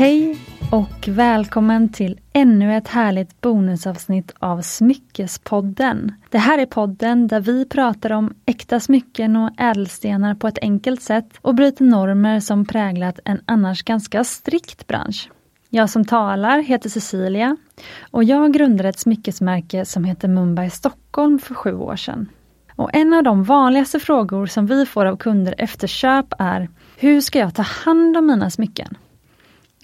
Hej och välkommen till ännu ett härligt bonusavsnitt av Smyckespodden. Det här är podden där vi pratar om äkta smycken och ädelstenar på ett enkelt sätt och bryter normer som präglat en annars ganska strikt bransch. Jag som talar heter Cecilia och jag grundade ett smyckesmärke som heter Mumbai Stockholm för sju år sedan. Och en av de vanligaste frågor som vi får av kunder efter köp är Hur ska jag ta hand om mina smycken?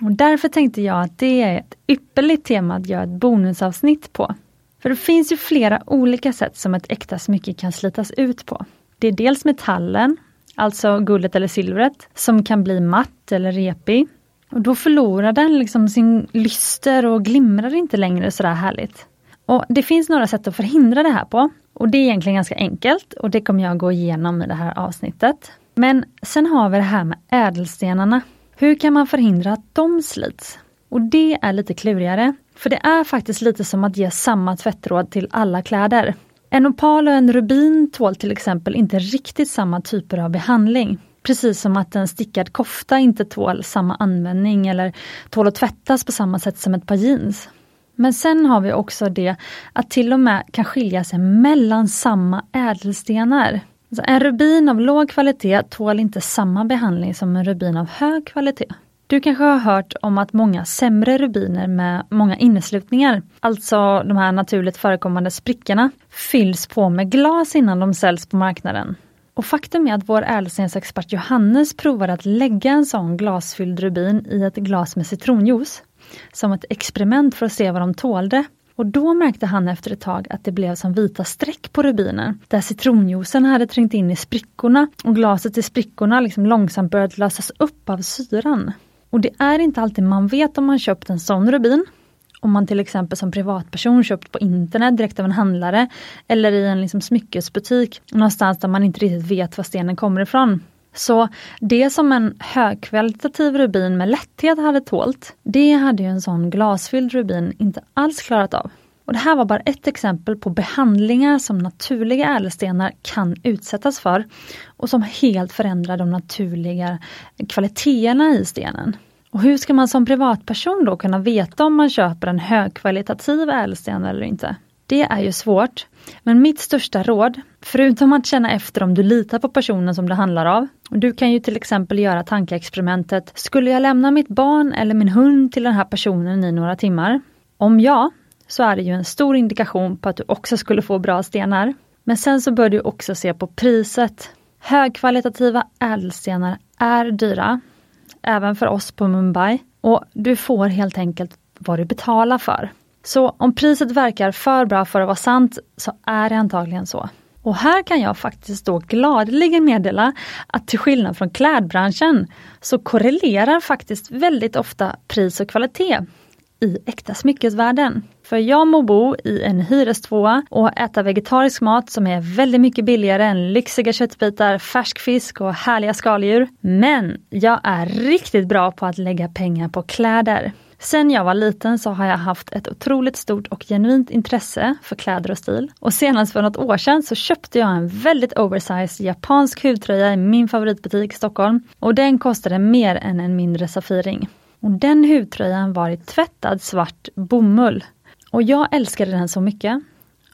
Och därför tänkte jag att det är ett ypperligt tema att göra ett bonusavsnitt på. För det finns ju flera olika sätt som ett äkta smycke kan slitas ut på. Det är dels metallen, alltså guldet eller silvret, som kan bli matt eller repig. Och då förlorar den liksom sin lyster och glimrar inte längre sådär härligt. Och Det finns några sätt att förhindra det här på. Och det är egentligen ganska enkelt och det kommer jag gå igenom i det här avsnittet. Men sen har vi det här med ädelstenarna. Hur kan man förhindra att de slits? Och det är lite klurigare. För det är faktiskt lite som att ge samma tvättråd till alla kläder. En opal och en rubin tål till exempel inte riktigt samma typer av behandling. Precis som att en stickad kofta inte tål samma användning eller tål att tvättas på samma sätt som ett par jeans. Men sen har vi också det att till och med kan skilja sig mellan samma ädelstenar. Alltså en rubin av låg kvalitet tål inte samma behandling som en rubin av hög kvalitet. Du kanske har hört om att många sämre rubiner med många inneslutningar, alltså de här naturligt förekommande sprickorna, fylls på med glas innan de säljs på marknaden. Och faktum är att vår ädelstensexpert Johannes provade att lägga en sån glasfylld rubin i ett glas med citronjuice som ett experiment för att se vad de tålde. Och då märkte han efter ett tag att det blev som vita streck på rubinen, där citronjuicen hade trängt in i sprickorna och glaset i sprickorna liksom långsamt börjat lösas upp av syran. Och det är inte alltid man vet om man köpt en sån rubin. Om man till exempel som privatperson köpt på internet direkt av en handlare eller i en liksom smyckesbutik någonstans där man inte riktigt vet var stenen kommer ifrån. Så det som en högkvalitativ rubin med lätthet hade tålt, det hade ju en sån glasfylld rubin inte alls klarat av. Och Det här var bara ett exempel på behandlingar som naturliga ädelstenar kan utsättas för och som helt förändrar de naturliga kvaliteterna i stenen. Och hur ska man som privatperson då kunna veta om man köper en högkvalitativ ädelsten eller inte? Det är ju svårt. Men mitt största råd, förutom att känna efter om du litar på personen som det handlar av. Du kan ju till exempel göra tankeexperimentet, skulle jag lämna mitt barn eller min hund till den här personen i några timmar? Om ja, så är det ju en stor indikation på att du också skulle få bra stenar. Men sen så bör du också se på priset. Högkvalitativa ädelstenar är dyra, även för oss på Mumbai. Och du får helt enkelt vad du betalar för. Så om priset verkar för bra för att vara sant så är det antagligen så. Och här kan jag faktiskt då gladeligen meddela att till skillnad från klädbranschen så korrelerar faktiskt väldigt ofta pris och kvalitet i äkta smyckesvärden. För jag må bo i en hyrestvåa och äta vegetarisk mat som är väldigt mycket billigare än lyxiga köttbitar, färsk fisk och härliga skaldjur. Men jag är riktigt bra på att lägga pengar på kläder. Sen jag var liten så har jag haft ett otroligt stort och genuint intresse för kläder och stil. Och senast för något år sedan så köpte jag en väldigt oversized japansk hudtröja i min favoritbutik i Stockholm. Och den kostade mer än en mindre Safiring. Och den hudtröjan var i tvättad svart bomull. Och jag älskade den så mycket.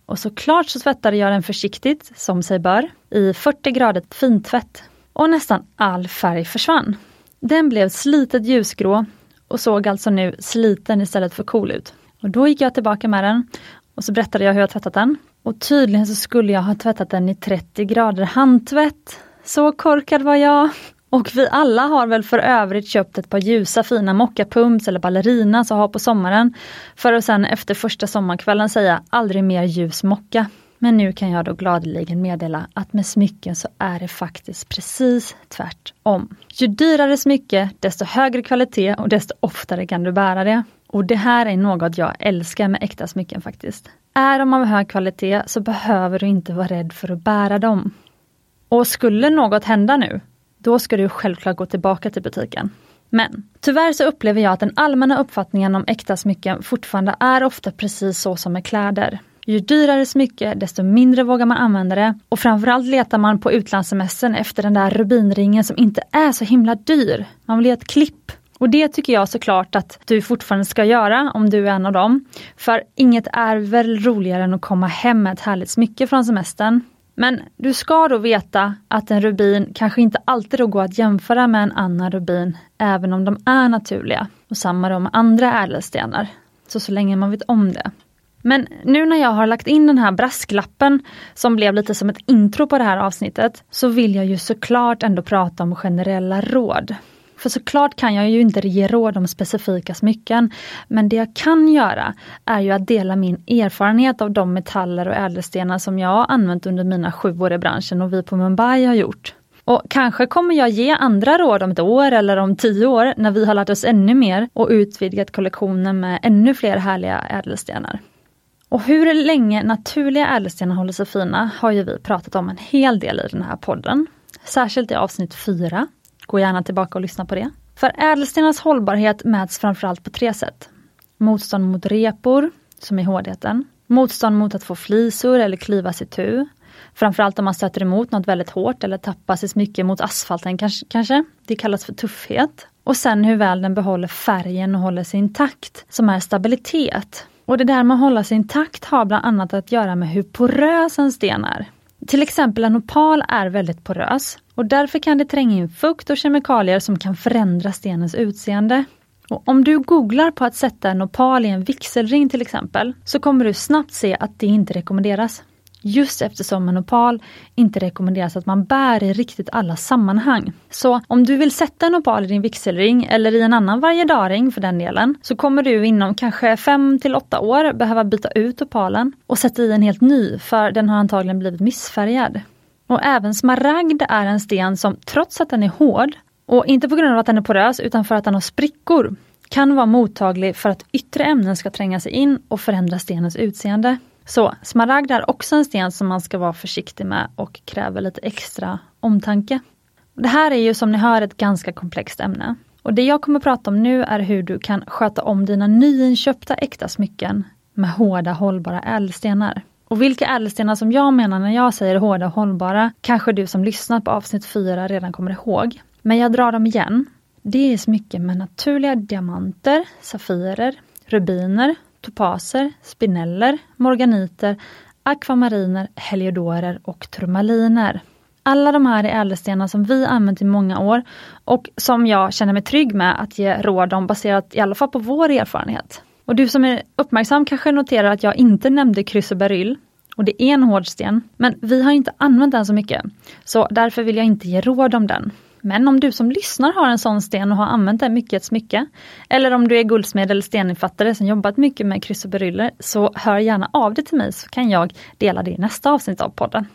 Och såklart så tvättade jag den försiktigt, som sig bör, i 40 grader fintvätt. Och nästan all färg försvann. Den blev slitet ljusgrå och såg alltså nu sliten istället för cool ut. Och då gick jag tillbaka med den och så berättade jag hur jag tvättat den. Och tydligen så skulle jag ha tvättat den i 30 grader handtvätt. Så korkad var jag. Och vi alla har väl för övrigt köpt ett par ljusa fina mockapumps eller ballerinas att ha på sommaren. För att sen efter första sommarkvällen säga aldrig mer ljus mocka. Men nu kan jag då gladeligen meddela att med smycken så är det faktiskt precis tvärtom. Ju dyrare smycke, desto högre kvalitet och desto oftare kan du bära det. Och det här är något jag älskar med äkta smycken faktiskt. Är de av hög kvalitet så behöver du inte vara rädd för att bära dem. Och skulle något hända nu, då ska du självklart gå tillbaka till butiken. Men tyvärr så upplever jag att den allmänna uppfattningen om äkta smycken fortfarande är ofta precis så som med kläder. Ju dyrare smycke, desto mindre vågar man använda det. Och framförallt letar man på utlandssemestern efter den där rubinringen som inte är så himla dyr. Man vill ge ett klipp. Och det tycker jag såklart att du fortfarande ska göra om du är en av dem. För inget är väl roligare än att komma hem med ett härligt smycke från semestern. Men du ska då veta att en rubin kanske inte alltid då går att jämföra med en annan rubin, även om de är naturliga. Och samma då med andra ädelstenar. Så så länge man vet om det. Men nu när jag har lagt in den här brasklappen som blev lite som ett intro på det här avsnittet, så vill jag ju såklart ändå prata om generella råd. För såklart kan jag ju inte ge råd om specifika smycken, men det jag kan göra är ju att dela min erfarenhet av de metaller och ädelstenar som jag har använt under mina sju år i branschen och vi på Mumbai har gjort. Och kanske kommer jag ge andra råd om ett år eller om tio år när vi har lärt oss ännu mer och utvidgat kollektionen med ännu fler härliga ädelstenar. Och hur länge naturliga ädelstenar håller sig fina har ju vi pratat om en hel del i den här podden. Särskilt i avsnitt 4. Gå gärna tillbaka och lyssna på det. För ädelstenars hållbarhet mäts framförallt på tre sätt. Motstånd mot repor, som är hårdheten. Motstånd mot att få flisor eller klyvas i tu. Framförallt om man stöter emot något väldigt hårt eller tappar sig mycket mot asfalten kanske. Det kallas för tuffhet. Och sen hur väl den behåller färgen och håller sig intakt, som är stabilitet. Och det där med att hålla sig intakt har bland annat att göra med hur porös en sten är. Till exempel en opal är väldigt porös och därför kan det tränga in fukt och kemikalier som kan förändra stenens utseende. Och om du googlar på att sätta en opal i en vigselring till exempel, så kommer du snabbt se att det inte rekommenderas. Just eftersom en opal inte rekommenderas att man bär i riktigt alla sammanhang. Så om du vill sätta en opal i din vigselring eller i en annan varjedaring för den delen, så kommer du inom kanske 5 till 8 år behöva byta ut opalen och sätta i en helt ny för den har antagligen blivit missfärgad. Och även smaragd är en sten som trots att den är hård, och inte på grund av att den är porös utan för att den har sprickor, kan vara mottaglig för att yttre ämnen ska tränga sig in och förändra stenens utseende. Så smaragd är också en sten som man ska vara försiktig med och kräver lite extra omtanke. Det här är ju som ni hör ett ganska komplext ämne. Och det jag kommer att prata om nu är hur du kan sköta om dina nyinköpta äkta smycken med hårda hållbara ädelstenar. Och vilka ädelstenar som jag menar när jag säger hårda och hållbara kanske du som lyssnat på avsnitt 4 redan kommer ihåg. Men jag drar dem igen. Det är smycken med naturliga diamanter, safirer, rubiner, topaser, spineller, morganiter, akvamariner, heliodorer och turmaliner. Alla de här är ädelstenar som vi använt i många år och som jag känner mig trygg med att ge råd om baserat i alla fall på vår erfarenhet. Och du som är uppmärksam kanske noterar att jag inte nämnde kryssoberyll Och det är en hård sten, men vi har inte använt den så mycket. Så därför vill jag inte ge råd om den. Men om du som lyssnar har en sån sten och har använt den mycket i ett smycke, eller om du är guldsmed eller steninfattare som jobbat mycket med kryss och beryller. så hör gärna av dig till mig så kan jag dela det i nästa avsnitt av podden.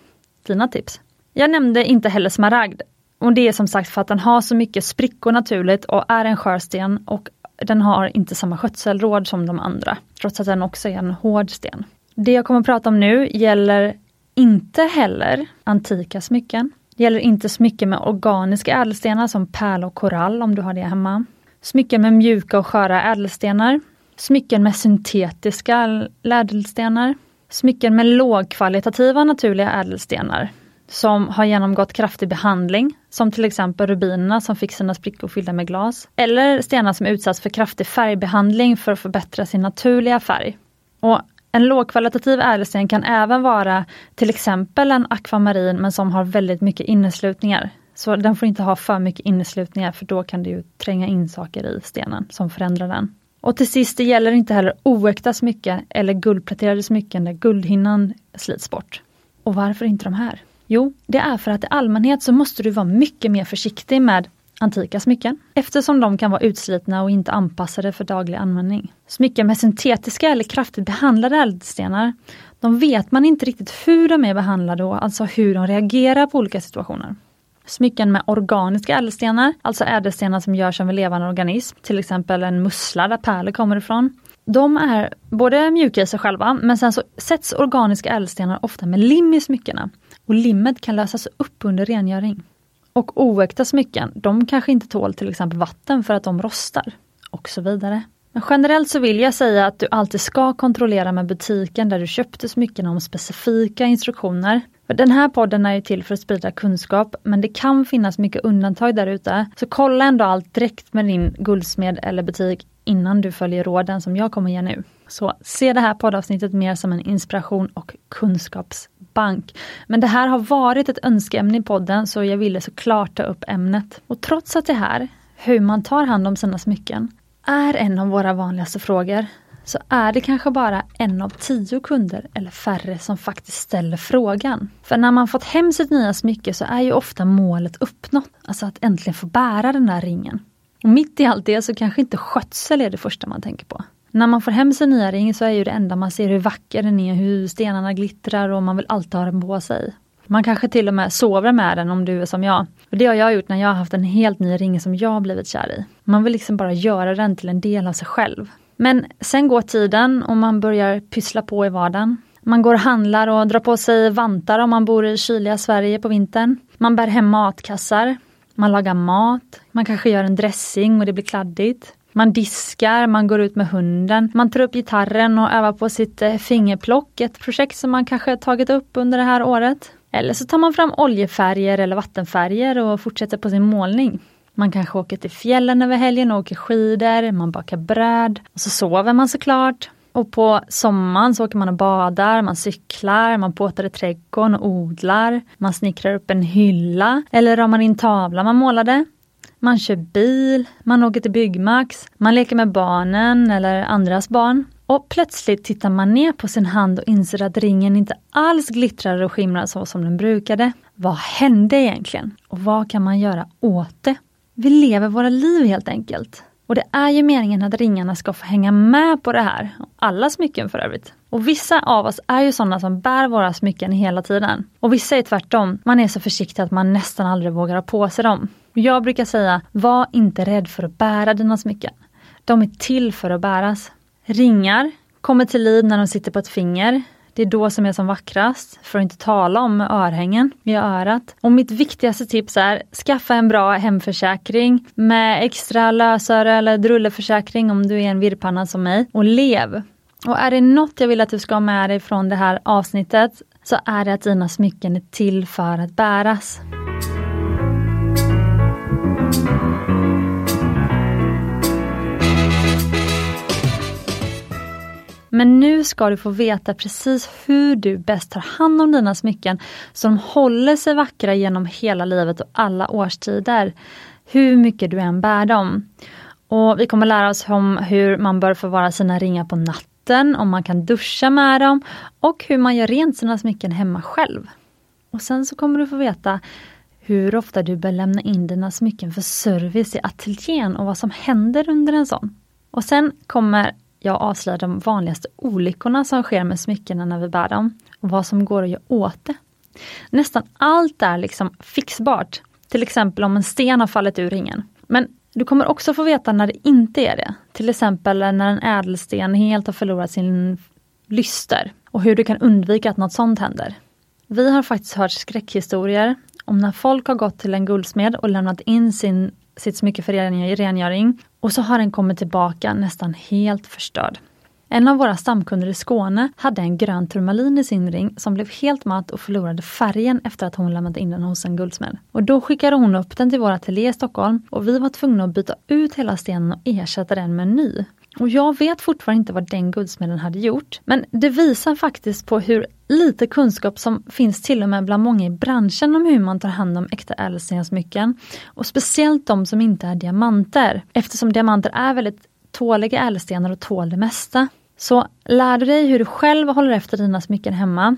Dina tips. Jag nämnde inte heller smaragd. Och det är som sagt för att den har så mycket sprickor naturligt och är en skörsten och den har inte samma skötselråd som de andra, trots att den också är en hård sten. Det jag kommer att prata om nu gäller inte heller antika smycken. Det gäller inte smycken med organiska ädelstenar som pärla och korall om du har det hemma. Smycken med mjuka och sköra ädelstenar. Smycken med syntetiska ädelstenar. Smycken med lågkvalitativa naturliga ädelstenar som har genomgått kraftig behandling, som till exempel rubinerna som fick sina sprickor fyllda med glas. Eller stenar som utsatts för kraftig färgbehandling för att förbättra sin naturliga färg. Och en lågkvalitativ ädelsten kan även vara till exempel en akvamarin men som har väldigt mycket inneslutningar. Så den får inte ha för mycket inneslutningar för då kan det ju tränga in saker i stenen som förändrar den. Och till sist, det gäller inte heller oäkta smycken eller guldpläterade smycken där guldhinnan slits bort. Och varför inte de här? Jo, det är för att i allmänhet så måste du vara mycket mer försiktig med antika smycken eftersom de kan vara utslitna och inte anpassade för daglig användning. Smycken med syntetiska eller kraftigt behandlade ädelstenar, de vet man inte riktigt hur de är behandlade och alltså hur de reagerar på olika situationer. Smycken med organiska ädelstenar, alltså ädelstenar som görs av en levande organism, till exempel en mussla där pärlor kommer ifrån. De är både mjuka i sig själva, men sen så sätts organiska ädelstenar ofta med lim i smyckena och limmet kan lösas upp under rengöring. Och oäkta smycken, de kanske inte tål till exempel vatten för att de rostar. Och så vidare. Men generellt så vill jag säga att du alltid ska kontrollera med butiken där du köpte smyckena om specifika instruktioner. Den här podden är ju till för att sprida kunskap, men det kan finnas mycket undantag där ute. Så kolla ändå allt direkt med din guldsmed eller butik innan du följer råden som jag kommer ge nu. Så se det här poddavsnittet mer som en inspiration och kunskapsbank. Men det här har varit ett önskeämne i podden så jag ville såklart ta upp ämnet. Och trots att det här, hur man tar hand om sina smycken, är en av våra vanligaste frågor så är det kanske bara en av tio kunder eller färre som faktiskt ställer frågan. För när man fått hem sitt nya smycke så är ju ofta målet uppnått, alltså att äntligen få bära den där ringen. Och mitt i allt det så kanske inte skötsel är det första man tänker på. När man får hem sin nya ring så är ju det enda man ser hur vacker den är, hur stenarna glittrar och man vill alltid ha den på sig. Man kanske till och med sover med den om du är som jag. Och Det har jag gjort när jag har haft en helt ny ring som jag blivit kär i. Man vill liksom bara göra den till en del av sig själv. Men sen går tiden och man börjar pyssla på i vardagen. Man går och handlar och drar på sig vantar om man bor i kyliga Sverige på vintern. Man bär hem matkassar. Man lagar mat. Man kanske gör en dressing och det blir kladdigt. Man diskar, man går ut med hunden, man tar upp gitarren och övar på sitt eh, fingerplock, ett projekt som man kanske tagit upp under det här året. Eller så tar man fram oljefärger eller vattenfärger och fortsätter på sin målning. Man kanske åker till fjällen över helgen och åker skidor, man bakar bröd och så sover man såklart. Och på sommaren så åker man och badar, man cyklar, man påtar i trädgården och odlar. Man snickrar upp en hylla eller ramar in tavlan man målade. Man kör bil, man åker till Byggmax, man leker med barnen eller andras barn. Och plötsligt tittar man ner på sin hand och inser att ringen inte alls glittrar och skimrar så som den brukade. Vad hände egentligen? Och vad kan man göra åt det? Vi lever våra liv helt enkelt. Och det är ju meningen att ringarna ska få hänga med på det här. Alla smycken för övrigt. Och vissa av oss är ju sådana som bär våra smycken hela tiden. Och vissa är tvärtom. Man är så försiktig att man nästan aldrig vågar ha på sig dem. Jag brukar säga, var inte rädd för att bära dina smycken. De är till för att bäras. Ringar kommer till liv när de sitter på ett finger. Det är då som är som vackrast, för att inte tala om örhängen i örat. Och mitt viktigaste tips är, skaffa en bra hemförsäkring med extra lösöre eller drulleförsäkring om du är en virrpanna som mig. Och lev! Och är det något jag vill att du ska ha med dig från det här avsnittet så är det att dina smycken är till för att bäras. Men nu ska du få veta precis hur du bäst tar hand om dina smycken så de håller sig vackra genom hela livet och alla årstider. Hur mycket du än bär dem. Och Vi kommer lära oss om hur man bör förvara sina ringar på natten, om man kan duscha med dem och hur man gör rent sina smycken hemma själv. Och sen så kommer du få veta hur ofta du bör lämna in dina smycken för service i ateljén och vad som händer under en sån. Och sen kommer jag avslöjar de vanligaste olyckorna som sker med smyckena när vi bär dem och vad som går att göra åt det. Nästan allt är liksom fixbart. Till exempel om en sten har fallit ur ringen. Men du kommer också få veta när det inte är det. Till exempel när en ädelsten helt har förlorat sin lyster och hur du kan undvika att något sånt händer. Vi har faktiskt hört skräckhistorier om när folk har gått till en guldsmed och lämnat in sin sitt smycke för rengöring och så har den kommit tillbaka nästan helt förstörd. En av våra stamkunder i Skåne hade en grön turmalin i sin ring som blev helt matt och förlorade färgen efter att hon lämnat in den hos en guldsmed. Och då skickade hon upp den till vår ateljé i Stockholm och vi var tvungna att byta ut hela stenen och ersätta den med en ny. Och jag vet fortfarande inte vad den guldsmeden hade gjort. Men det visar faktiskt på hur lite kunskap som finns till och med bland många i branschen om hur man tar hand om äkta ädelstensmycken. Och speciellt de som inte är diamanter. Eftersom diamanter är väldigt tåliga ädelstenar och tål det mesta. Så lär du dig hur du själv håller efter dina smycken hemma.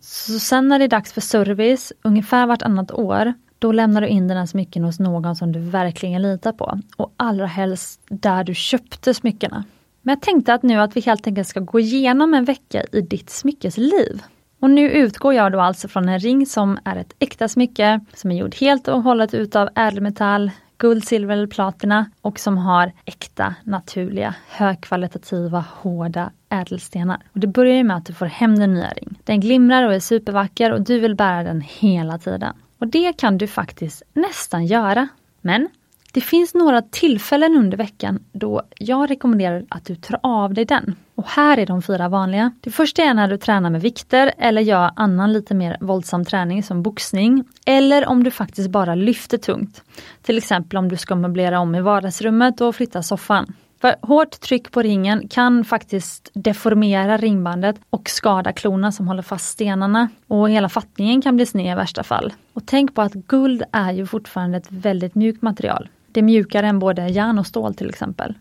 Så sen när det är dags för service, ungefär vartannat år, då lämnar du in dina smycken hos någon som du verkligen litar på. Och allra helst där du köpte smyckena. Men jag tänkte att nu att vi helt enkelt ska gå igenom en vecka i ditt smyckesliv. Och nu utgår jag då alltså från en ring som är ett äkta smycke som är gjord helt och hållet utav ädelmetall, guld, silver eller platina och som har äkta, naturliga, högkvalitativa, hårda ädelstenar. Och det börjar med att du får hem din nya ring. Den glimrar och är supervacker och du vill bära den hela tiden. Och det kan du faktiskt nästan göra. Men det finns några tillfällen under veckan då jag rekommenderar att du tar av dig den. Och här är de fyra vanliga. Det första är när du tränar med vikter eller gör annan lite mer våldsam träning som boxning. Eller om du faktiskt bara lyfter tungt. Till exempel om du ska möblera om i vardagsrummet och flytta soffan. För hårt tryck på ringen kan faktiskt deformera ringbandet och skada klorna som håller fast stenarna. Och hela fattningen kan bli sned i värsta fall. Och tänk på att guld är ju fortfarande ett väldigt mjukt material. Det är mjukare än både järn och stål till exempel.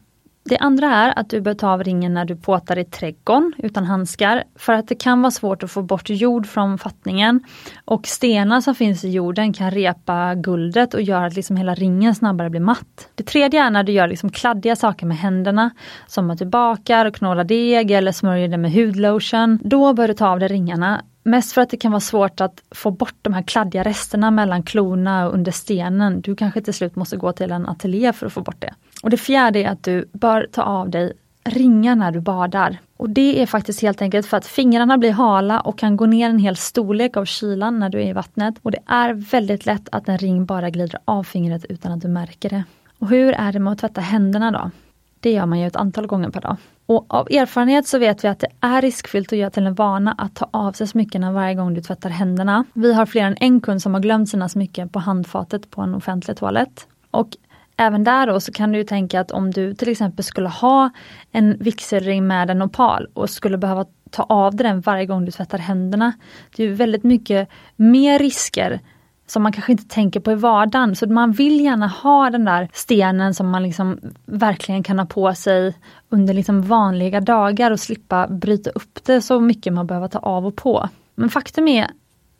Det andra är att du bör ta av ringen när du påtar i trädgården utan handskar för att det kan vara svårt att få bort jord från fattningen. Och stenar som finns i jorden kan repa guldet och göra att liksom hela ringen snabbare blir matt. Det tredje är när du gör liksom kladdiga saker med händerna, som att du bakar och knålar deg eller smörjer det med hudlotion. Då bör du ta av dig ringarna Mest för att det kan vara svårt att få bort de här kladdiga resterna mellan klorna och under stenen. Du kanske till slut måste gå till en ateljé för att få bort det. Och det fjärde är att du bör ta av dig ringar när du badar. Och det är faktiskt helt enkelt för att fingrarna blir hala och kan gå ner en hel storlek av kylan när du är i vattnet. Och det är väldigt lätt att en ring bara glider av fingret utan att du märker det. Och hur är det med att tvätta händerna då? Det gör man ju ett antal gånger per dag. Och av erfarenhet så vet vi att det är riskfyllt att göra till en vana att ta av sig smyckena varje gång du tvättar händerna. Vi har fler än en kund som har glömt sina smycken på handfatet på en offentlig toalett. Och även där då så kan du tänka att om du till exempel skulle ha en vigselring med en opal och skulle behöva ta av dig den varje gång du tvättar händerna. Det är väldigt mycket mer risker som man kanske inte tänker på i vardagen. Så man vill gärna ha den där stenen som man liksom verkligen kan ha på sig under liksom vanliga dagar och slippa bryta upp det så mycket man behöver ta av och på. Men faktum är,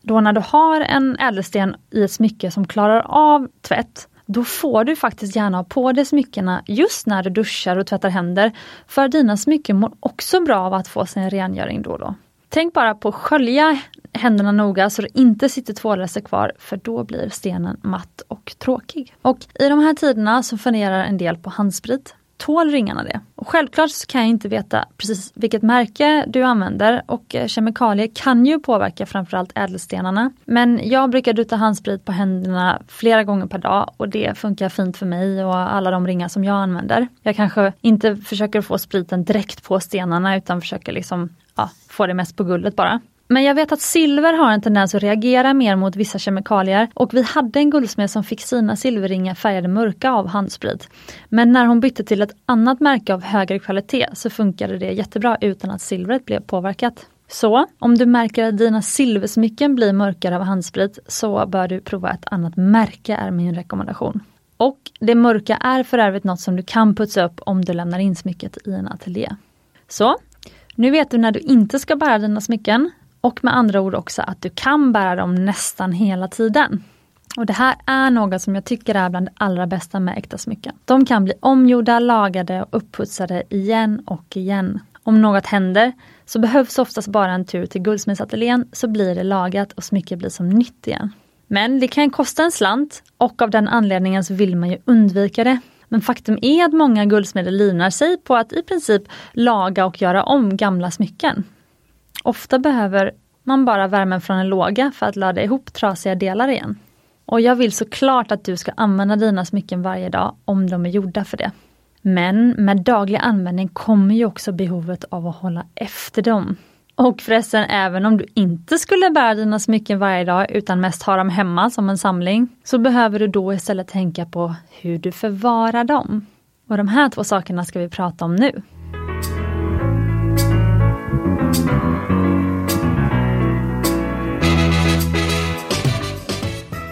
då när du har en ädelsten i ett smycke som klarar av tvätt, då får du faktiskt gärna ha på dig smyckena just när du duschar och tvättar händer. För dina smycken mår också bra av att få sin rengöring då och då. Tänk bara på att skölja händerna noga så det inte sitter tvålrester kvar för då blir stenen matt och tråkig. Och i de här tiderna så funderar en del på handsprit. Tål ringarna det? Och självklart så kan jag inte veta precis vilket märke du använder och eh, kemikalier kan ju påverka framförallt ädelstenarna. Men jag brukar duta handsprit på händerna flera gånger per dag och det funkar fint för mig och alla de ringar som jag använder. Jag kanske inte försöker få spriten direkt på stenarna utan försöker liksom ja, få det mest på guldet bara. Men jag vet att silver har en tendens att reagera mer mot vissa kemikalier och vi hade en guldsmed som fick sina silverringar färgade mörka av handsprit. Men när hon bytte till ett annat märke av högre kvalitet så funkade det jättebra utan att silvret blev påverkat. Så om du märker att dina silversmycken blir mörkare av handsprit så bör du prova ett annat märke är min rekommendation. Och det mörka är för övrigt något som du kan putsa upp om du lämnar in smycket i en ateljé. Så, nu vet du när du inte ska bära dina smycken. Och med andra ord också att du kan bära dem nästan hela tiden. Och det här är något som jag tycker är bland det allra bästa med äkta smycken. De kan bli omgjorda, lagade och upputsade igen och igen. Om något händer så behövs oftast bara en tur till guldsmedsateljén så blir det lagat och smycket blir som nytt igen. Men det kan kosta en slant och av den anledningen så vill man ju undvika det. Men faktum är att många guldsmeder livnar sig på att i princip laga och göra om gamla smycken. Ofta behöver man bara värmen från en låga för att ladda ihop trasiga delar igen. Och jag vill såklart att du ska använda dina smycken varje dag om de är gjorda för det. Men med daglig användning kommer ju också behovet av att hålla efter dem. Och förresten, även om du inte skulle bära dina smycken varje dag utan mest ha dem hemma som en samling, så behöver du då istället tänka på hur du förvarar dem. Och de här två sakerna ska vi prata om nu.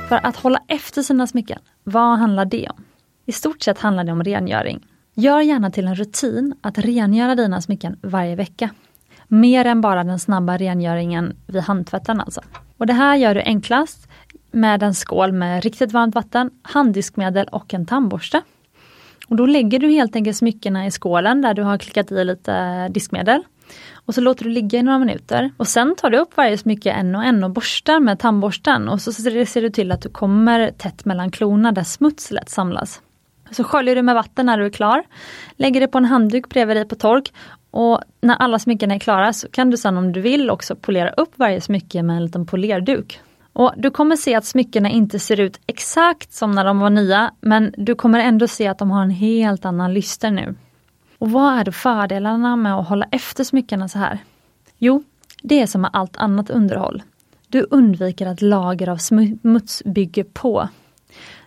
För att hålla efter sina smycken, vad handlar det om? I stort sett handlar det om rengöring. Gör gärna till en rutin att rengöra dina smycken varje vecka. Mer än bara den snabba rengöringen vid handtvätten alltså. Och det här gör du enklast med en skål med riktigt varmt vatten, handdiskmedel och en tandborste. Och då lägger du helt enkelt smyckena i skålen där du har klickat i lite diskmedel. Och så låter du ligga i några minuter och sen tar du upp varje smycke en och en och borstar med tandborsten och så ser du till att du kommer tätt mellan klorna där smuts lätt samlas. Så sköljer du med vatten när du är klar, lägger det på en handduk bredvid dig på tork och när alla smycken är klara så kan du sen om du vill också polera upp varje smycke med en liten polerduk. Och Du kommer se att smyckena inte ser ut exakt som när de var nya men du kommer ändå se att de har en helt annan lyster nu. Och vad är då fördelarna med att hålla efter smyckena så här? Jo, det är som med allt annat underhåll. Du undviker att lager av smuts bygger på.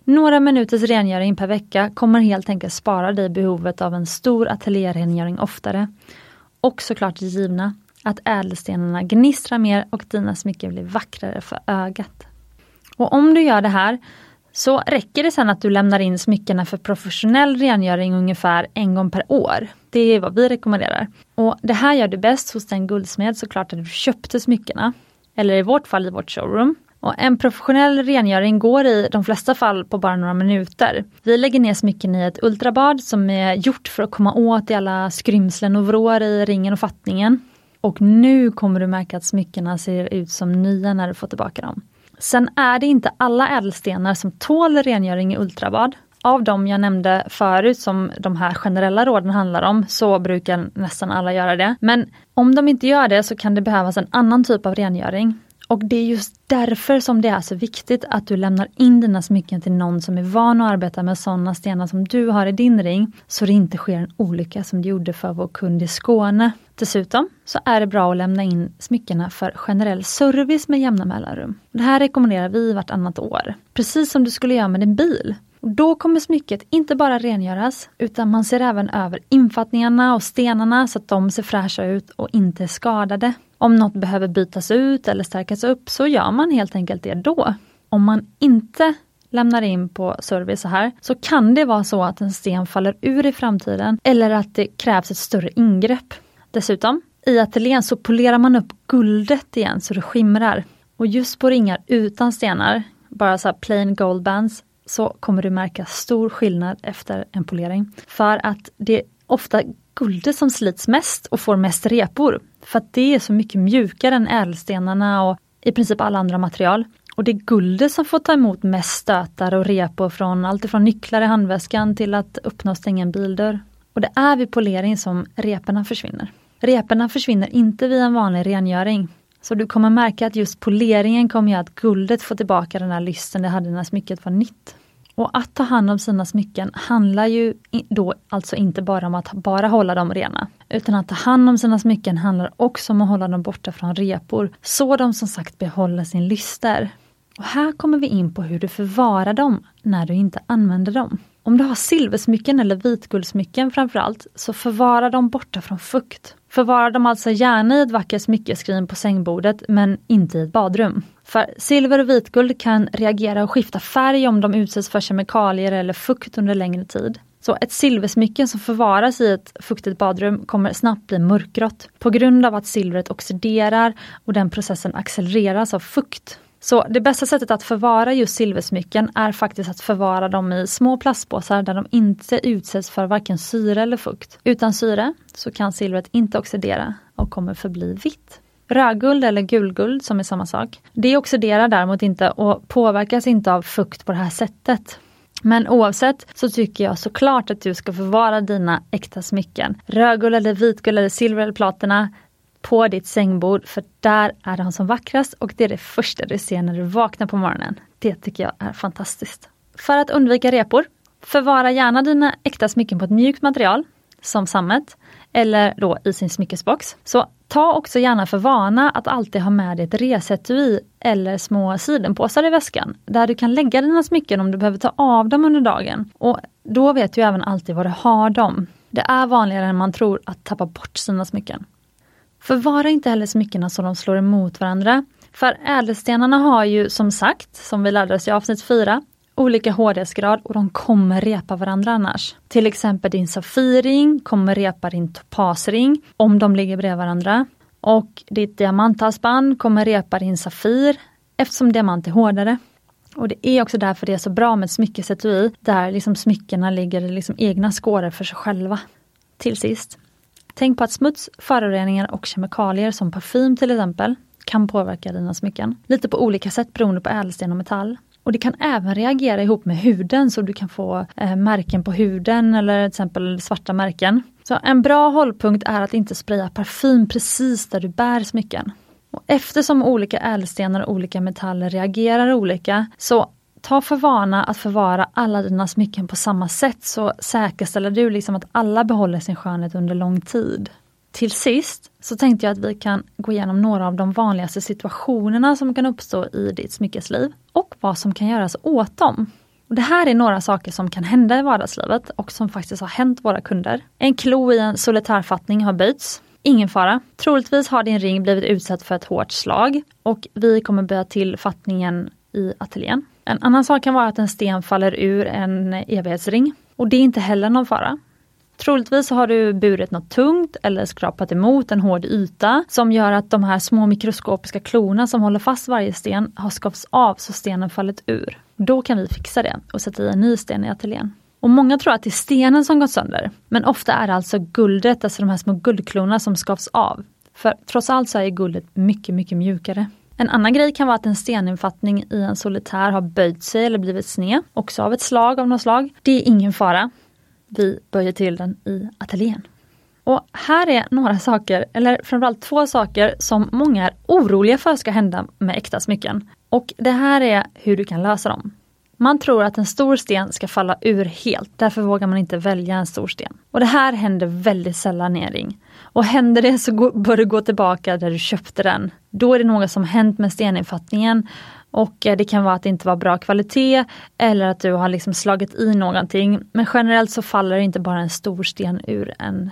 Några minuters rengöring per vecka kommer helt enkelt spara dig behovet av en stor ateljérengöring oftare. Och såklart givna att ädelstenarna gnistrar mer och dina smycken blir vackrare för ögat. Och om du gör det här så räcker det sen att du lämnar in smyckena för professionell rengöring ungefär en gång per år. Det är vad vi rekommenderar. Och Det här gör du bäst hos den guldsmed såklart där du köpte smyckena. Eller i vårt fall i vårt showroom. Och en professionell rengöring går i de flesta fall på bara några minuter. Vi lägger ner smycken i ett ultrabad som är gjort för att komma åt i alla skrymslen och vrår i ringen och fattningen. Och nu kommer du märka att smyckena ser ut som nya när du får tillbaka dem. Sen är det inte alla ädelstenar som tål rengöring i ultrabad. Av de jag nämnde förut som de här generella råden handlar om så brukar nästan alla göra det. Men om de inte gör det så kan det behövas en annan typ av rengöring. Och det är just därför som det är så viktigt att du lämnar in dina smycken till någon som är van att arbeta med sådana stenar som du har i din ring, så det inte sker en olycka som det gjorde för vår kund i Skåne. Dessutom så är det bra att lämna in smyckena för generell service med jämna mellanrum. Det här rekommenderar vi vartannat år, precis som du skulle göra med din bil. Och då kommer smycket inte bara rengöras, utan man ser även över infattningarna och stenarna så att de ser fräscha ut och inte är skadade. Om något behöver bytas ut eller stärkas upp så gör man helt enkelt det då. Om man inte lämnar in på service så här, så kan det vara så att en sten faller ur i framtiden eller att det krävs ett större ingrepp. Dessutom, i ateljén så polerar man upp guldet igen så det skimrar. Och just på ringar utan stenar, bara så plain gold bands, så kommer du märka stor skillnad efter en polering. För att det är ofta guldet som slits mest och får mest repor. För att det är så mycket mjukare än ädelstenarna och i princip alla andra material. Och det är guldet som får ta emot mest stötar och repor från allt ifrån nycklar i handväskan till att öppna och stänga en bildörr. Och det är vid polering som reporna försvinner. Reporna försvinner inte vid en vanlig rengöring. Så du kommer märka att just poleringen kommer göra att guldet får tillbaka den här lysten det hade när smycket var nytt. Och att ta hand om sina smycken handlar ju då alltså inte bara om att bara hålla dem rena. Utan att ta hand om sina smycken handlar också om att hålla dem borta från repor, så de som sagt behåller sin lyster. Och här kommer vi in på hur du förvarar dem när du inte använder dem. Om du har silversmycken eller vitguldsmycken framförallt, så förvara dem borta från fukt. Förvara dem alltså gärna i ett vackert smyckeskrin på sängbordet, men inte i ett badrum. För silver och vitguld kan reagera och skifta färg om de utsätts för kemikalier eller fukt under längre tid. Så ett silversmycke som förvaras i ett fuktigt badrum kommer snabbt bli mörkgrått på grund av att silvret oxiderar och den processen accelereras av fukt. Så det bästa sättet att förvara just silversmycken är faktiskt att förvara dem i små plastpåsar där de inte utsätts för varken syre eller fukt. Utan syre så kan silvret inte oxidera och kommer förbli vitt. Rödguld eller gulguld som är samma sak. Det oxiderar däremot inte och påverkas inte av fukt på det här sättet. Men oavsett så tycker jag såklart att du ska förvara dina äkta smycken. Rödguld eller vitguld eller silver eller platina på ditt sängbord för där är de som vackrast och det är det första du ser när du vaknar på morgonen. Det tycker jag är fantastiskt. För att undvika repor, förvara gärna dina äkta smycken på ett mjukt material som sammet eller då i sin smyckesbox. Så ta också gärna för vana att alltid ha med dig ett resetui eller små sidenpåsar i väskan där du kan lägga dina smycken om du behöver ta av dem under dagen. Och då vet du även alltid var du har dem. Det är vanligare än man tror att tappa bort sina smycken. Förvara inte heller smyckena så de slår emot varandra. För ädelstenarna har ju som sagt, som vi lärde oss i avsnitt 4, olika hårdhetsgrad och de kommer repa varandra annars. Till exempel din Safirring kommer repa din topasring om de ligger bredvid varandra. Och ditt diamanthalsband kommer repa din Safir eftersom diamant är hårdare. Och det är också därför det är så bra med ett smyckesetui där liksom smyckena ligger liksom egna skårar för sig själva. Till sist, tänk på att smuts, föroreningar och kemikalier som parfym till exempel kan påverka dina smycken. Lite på olika sätt beroende på ädelsten och metall. Och det kan även reagera ihop med huden så du kan få eh, märken på huden eller till exempel svarta märken. Så en bra hållpunkt är att inte spraya parfym precis där du bär smycken. Och eftersom olika ädelstenar och olika metaller reagerar olika så ta för vana att förvara alla dina smycken på samma sätt så säkerställer du liksom att alla behåller sin skönhet under lång tid. Till sist så tänkte jag att vi kan gå igenom några av de vanligaste situationerna som kan uppstå i ditt smyckesliv och vad som kan göras åt dem. Och det här är några saker som kan hända i vardagslivet och som faktiskt har hänt våra kunder. En klo i en solitärfattning har böjts. Ingen fara. Troligtvis har din ring blivit utsatt för ett hårt slag och vi kommer böja till fattningen i ateljén. En annan sak kan vara att en sten faller ur en evighetsring. Och det är inte heller någon fara. Troligtvis har du burit något tungt eller skrapat emot en hård yta som gör att de här små mikroskopiska klorna som håller fast varje sten har skavts av så stenen fallit ur. Då kan vi fixa det och sätta i en ny sten i ateljén. Och många tror att det är stenen som gått sönder. Men ofta är det alltså guldet, alltså de här små guldklorna som skavs av. För trots allt så är guldet mycket, mycket mjukare. En annan grej kan vara att en steninfattning i en solitär har böjt sig eller blivit sned, också av ett slag av något slag. Det är ingen fara. Vi böjer till den i ateljén. Och här är några saker, eller framförallt två saker som många är oroliga för ska hända med äkta smycken. Och det här är hur du kan lösa dem. Man tror att en stor sten ska falla ur helt, därför vågar man inte välja en stor sten. Och det här händer väldigt sällan i en ring. Och händer det så bör du gå tillbaka där du köpte den. Då är det något som hänt med steninfattningen och eh, det kan vara att det inte var bra kvalitet eller att du har liksom slagit i någonting. Men generellt så faller inte bara en stor sten ur en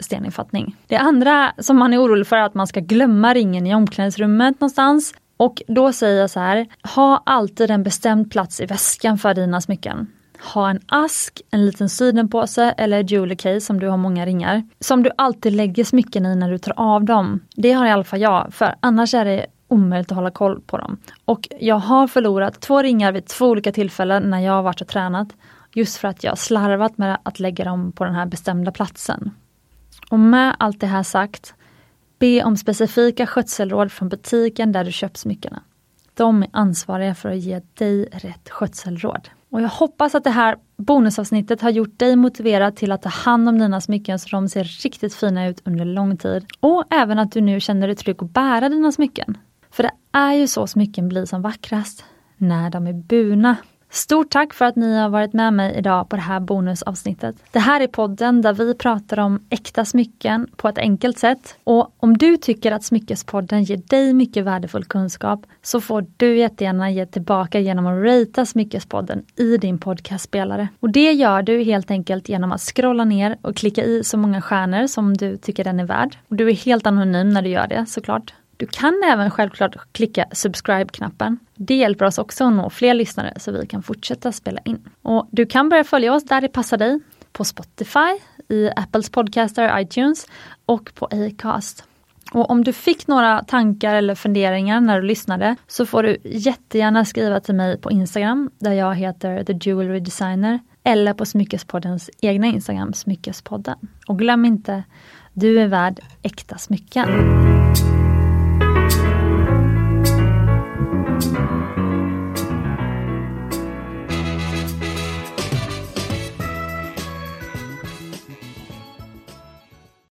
steninfattning. Det andra som man är orolig för är att man ska glömma ringen i omklädningsrummet någonstans. Och då säger jag så här, ha alltid en bestämd plats i väskan för dina smycken. Ha en ask, en liten sidenpåse eller jewelry case om du har många ringar. Som du alltid lägger smycken i när du tar av dem. Det har i alla fall jag, för annars är det omöjligt att hålla koll på dem. Och jag har förlorat två ringar vid två olika tillfällen när jag har varit och tränat. Just för att jag slarvat med att lägga dem på den här bestämda platsen. Och med allt det här sagt, be om specifika skötselråd från butiken där du köpt smyckena. De är ansvariga för att ge dig rätt skötselråd. Och jag hoppas att det här bonusavsnittet har gjort dig motiverad till att ta hand om dina smycken så de ser riktigt fina ut under lång tid. Och även att du nu känner dig trygg att bära dina smycken. För det är ju så smycken blir som vackrast, när de är burna. Stort tack för att ni har varit med mig idag på det här bonusavsnittet. Det här är podden där vi pratar om äkta smycken på ett enkelt sätt. Och om du tycker att Smyckespodden ger dig mycket värdefull kunskap så får du jättegärna ge tillbaka genom att ratea Smyckespodden i din podcastspelare. Och det gör du helt enkelt genom att scrolla ner och klicka i så många stjärnor som du tycker den är värd. Och du är helt anonym när du gör det såklart. Du kan även självklart klicka subscribe-knappen. Det hjälper oss också att nå fler lyssnare så vi kan fortsätta spela in. Och Du kan börja följa oss där det passar dig. På Spotify, i Apples podcaster, iTunes och på Acast. Och om du fick några tankar eller funderingar när du lyssnade så får du jättegärna skriva till mig på Instagram där jag heter The Jewelry Designer eller på Smyckespoddens egna Instagram, Smyckespodden. Och glöm inte, du är värd äkta smycken.